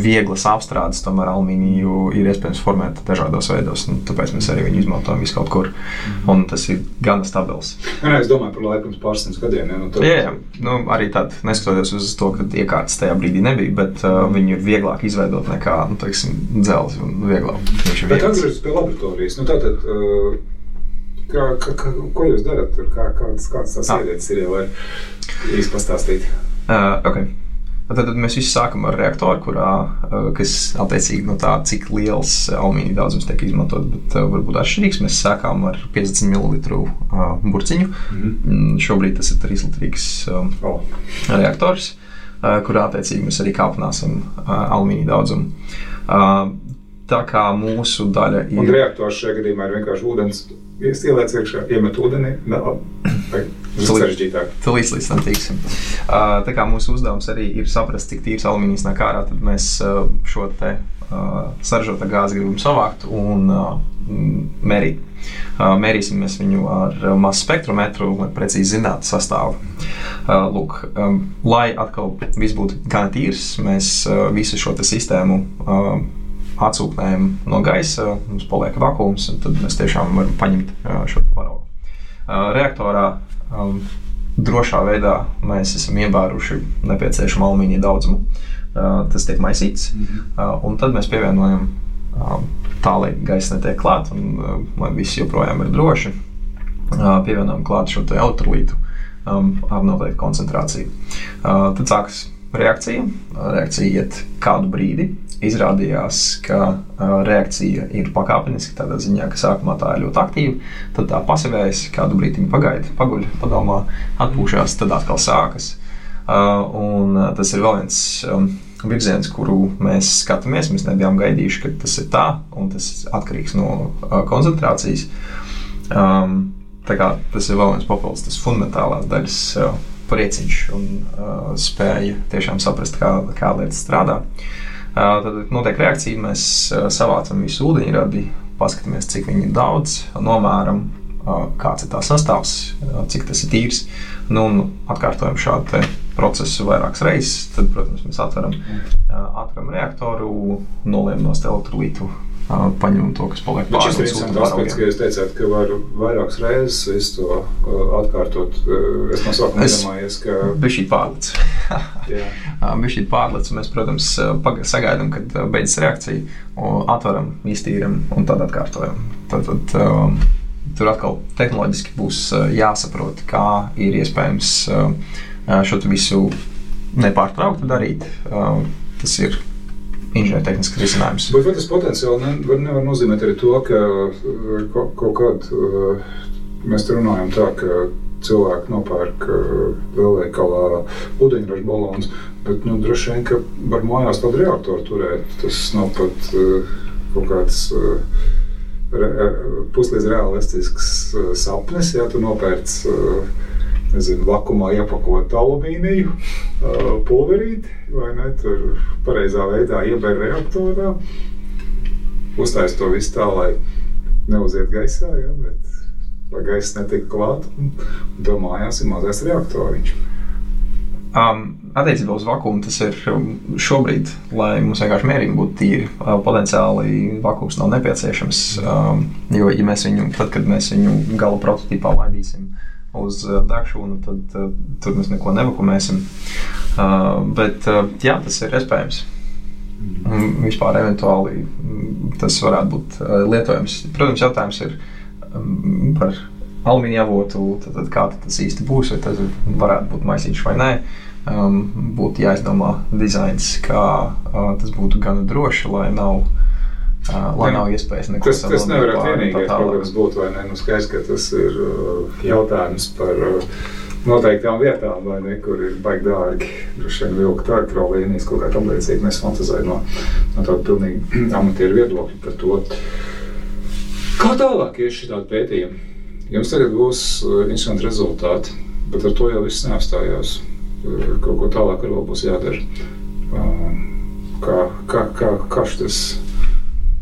vieglas apstrādes, tomēr alumīniju ir iespējams formēt dažādos veidos. Tāpēc mēs arī viņu izmantojam visu kaut kur. Un tas ir gan stabils. Jā, es domāju par laiku pirms pāris gadiem. Ja, nu. Jā, jā. Nu, arī tad, neskatoties uz to, ka iekārtas tajā brīdī nebija, bet uh, viņi ir vieglāk izveidot nekā nu, dzelzs un vieglāk. Bet atgriežoties pie laboratorijas, nu, tātad, uh, kā, kā, kā, ko jūs darat tur? Kā, kādas, kādas tās ah. ierīces ir, var īsti pastāstīt? Uh, okay. Tad, tad mēs visi sākam ar reaktoru, kurā, eh, kas attiecīgi no tā, cik liels alumīnija daudzums tiek izmantot, bet uh, varbūt atšķirīgs. Mēs sākām ar 50 ml burciņu. Mm -hmm. Šobrīd tas ir 3 litrīgs um, oh. reaktors, kurā attiecīgi mēs arī kāpināsim alumīnija daudzumu. Tā kā mūsu daļa ir. Un reaktors šajā gadījumā ir vienkārši ūdens ieliec iekšā, iemet ūdeni. *clears throat* Ir sarežģītāk. Tad līdz tam tiksim. Uh, tā kā mūsu uzdevums arī ir saprast, cik tīrs alumīnijas nāk ārā, tad mēs uh, šo te uh, saražoto gāzi gribam savākt un mērīt. Mērīsim viņu ar masu spektrometru, lai precīzi zinātu sastāvu. Lūk, um, lai atkal viss būtu gan tīrs, mēs visu šo sistēmu atsūknējam no gaisa, mums paliek vakums, un tad mēs tiešām varam paņemt šo paraugu. Reaktorā um, drošā veidā mēs esam iebāruši nepieciešamo alumīnija daudzumu. Uh, tas tiek maisīts, mm -hmm. uh, un tad mēs pievienojam uh, tā, lai gaisa netiek klāta un uh, lai viss joprojām ir droši. Uh, pievienojam klāt šo elektrolītu, um, ar noteiktu koncentrāciju. Uh, tad sākas reakcija. Reakcija iet kādu brīdi. Izrādījās, ka reakcija ir pakāpeniska, tādā ziņā, ka sākumā tā ir ļoti aktīva, tad tā pasivējas, kādu brīdi pagaida, paguļ, padomā, atpūšas, tad atkal sākas. Un tas ir vēl viens virziens, kuru mēs skatāmies. Mēs nebijām gaidījuši, ka tas ir tā, un tas atkarīgs no koncentrācijas. Um, tas ir vēl viens papildus, tas fundamentālās daļas prieciņš un uh, spēja tiešām saprast, kā, kā lietas strādā. Uh, tad notiek reakcija, mēs uh, savācam visu ūdeņradi, paskatāmies, cik viņi ir daudz, nomēram, uh, kāds ir tā sastāvs, uh, cik tas ir tīrs. Nu, un atkārtojam šādu procesu vairākas reizes. Tad, protams, mēs atveram, uh, atveram reaktoru, noliekam no elektrolītu paņemt to, kas paliek pāri. Tas ir interesants ka jūs teicāt, ka var vairākas reizes to atkārtot. Es no sākuma domāju, ka. Bija šī pārlic. Bija šī pārlic, un mēs, protams, sagaidām, kad beidzas reakcija, atveram, iztīram un tad atkārtojam. Tad, tad, um, tur atkal tehnoloģiski būs jāsaprot, kā ir iespējams šo visu nepārtraukti darīt. Tas ir inženiertehnisks risinājums. Bet vai tas potenciāli ne, var, nevar nozīmēt arī to, ka uh, kaut, kaut kad uh, mēs runājam tā, ka cilvēki nopērk uh, lielveikalā ūdeņraža balons, bet nu, droši vien, ka var mājās tādu reaktoru turēt. Tas nav pat kaut kāds re, puslīdz realistisks sapnis, ja tu nopērci nezinu, vakumā iepakot alumīniju, pulverīti vai ne? Tur pareizā veidā iebēr reaktorā, uztaisīt to visu tā, lai neuziet gaisā, ja, bet lai gaisa netika klāta. Un, un to mājās ir mazais reaktoriņš. Um, attiecībā uz vakumu tas ir um, šobrīd, lai mums vienkārši mērījumi būtu tīri. Uh, potenciāli vakums nav nepieciešams. Um, jo, ja mēs viņu, tad, kad mēs viņu gala prototipā laidīsim, uz uh, degšanu, tad uh, tur mēs neko nevakumēsim. Uh, bet uh, jā, tas ir iespējams. Un vispār eventuāli mm, tas varētu būt uh, lietojams. Protams, jautājums ir um, par alumīnija avotu, tad, tad kā tas īsti būs, vai tas varētu būt maisiņš vai nē. Um, būtu jāizdomā dizains, kā uh, tas būtu gan droši, lai nav Uh, lai nav iespējas neko tādu. Tas, tas nevar būt vienīgais, kas būtu, vai ne? Nu, skaidrs, ka tas ir jautājums par noteiktām vietām, vai ne, kur ir baigi dārgi. Droši vien vilkt elektrolīnijas kaut kā tam līdzīga. Mēs fantāzējam no, no tāda pilnīgi *clears throat* amatieru viedokļa par to. Kā tālāk ir šī tāda pētījuma? Jums tagad būs interesanti rezultāti, bet ar to jau viss neapstājās. Kaut ko tālāk arī būs jādara. Kā, kā, kā, kā šis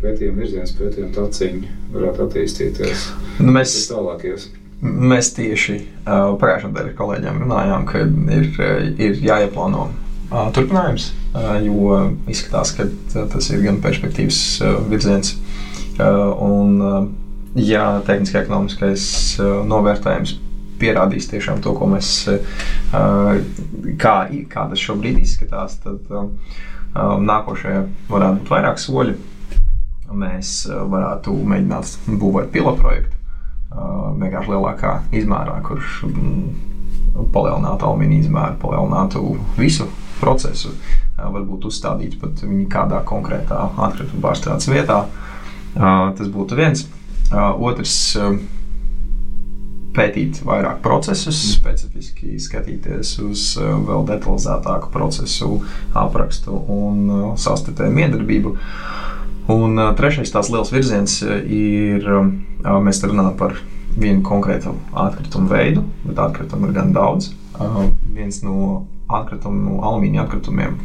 pētījuma virziens, pētījuma taciņi varētu attīstīties. Nu, mēs tālākies. Mēs tieši uh, pagājušajā nedēļā kolēģiem runājām, ka ir, ir jāieplāno uh, turpinājums, uh, jo izskatās, ka tas ir gan perspektīvas uh, virziens. Uh, un, uh, ja tehniski ekonomiskais uh, novērtējums pierādīs tiešām to, ko mēs, uh, kā, kā tas šobrīd izskatās, tad uh, nākošajā varētu būt vairāk soļi mēs eh, varētu mēģināt būvēt pilotu projektu eh, vienkārši lielākā izmērā, kurš mm, palielinātu alumīnija izmēru, palielinātu visu procesu, eh, varbūt uzstādīt pat viņu kādā konkrētā atkrituma pārstrādes vietā. Tas būtu viens. Otrs pētīt vairāk procesus, specifiski skatīties uz vēl detalizētāku procesu aprakstu un savstarpēju miedarbību. Uh, Un trešais tās liels virziens ir, mēs runājam par vienu konkrētu atkritumu veidu, bet atkritumu ir gan daudz. Viens no atkritumu, no alumīnija atkritumiem,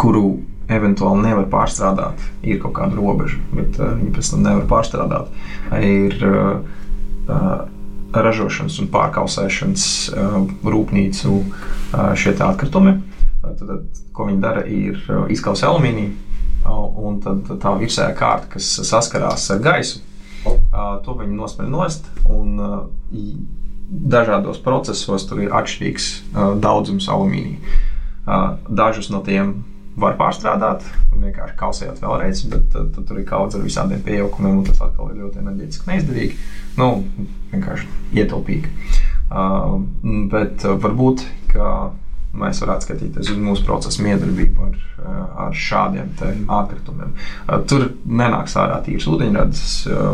kuru eventuāli nevar pārstrādāt, ir kaut kāda robeža, bet viņi pēc tam nevar pārstrādāt. Ir ražošanas un pārkausēšanas rūpnīcu šie atkritumi. Tad, ko viņi dara, ir izkausē alumīniju un tad tā virsējā kārta, kas saskarās ar gaisu, to viņi nosprāž nost. Dažādos procesos tur ir atšķirīgs daudzums alumīnija. Dažus no tiem var pārstrādāt, vienkārši kausējot vēlreiz, bet tad, tur ir kas ar visādiem piejaukumiem, un tas atkal ir ļoti enerģiski neizdevīgi. Nu, vienkārši ietilpīgi. Bet varbūt mēs varētu skatīties uz mūsu procesu miedarbību ar, ar šādiem atkritumiem. Tur nenāks ārā tīrs ūdeņradis.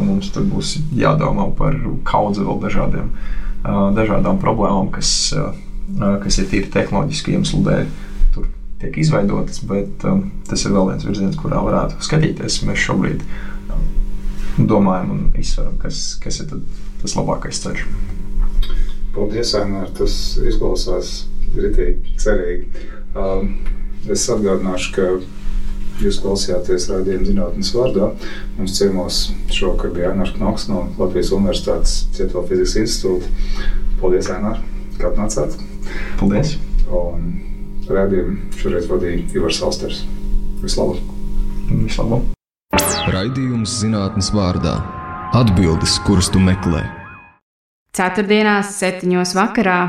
Mums tur būs jādomā par kaudzi vēl dažādiem, dažādām problēmām, kas, kas ir tīri tehnoloģiski iemeslu dēļ. Tur tiek izveidotas, bet tas ir vēl viens virziens, kurā varētu skatīties. Mēs šobrīd domājam un izsveram, kas, kas ir tas labākais ceļš. Paldies, Ainār. Tas izklausās ritīgi cerīgi. Um, es atgādināšu, ka jūs klausījāties raidījuma zinātnes vārdā. Mums ciemos šovakar bija Ainārs Knoks no Latvijas Universitātes Cieto fizikas institūta. Paldies, Ainār, ka atnācāt. Paldies. Un raidījumu šoreiz vadīja Ivars Alsters. Vislabāk! Vislabāk! Raidījums zinātnes vārdā - atbildes, kuras tu meklē. Ceturtdienās, septiņos vakarā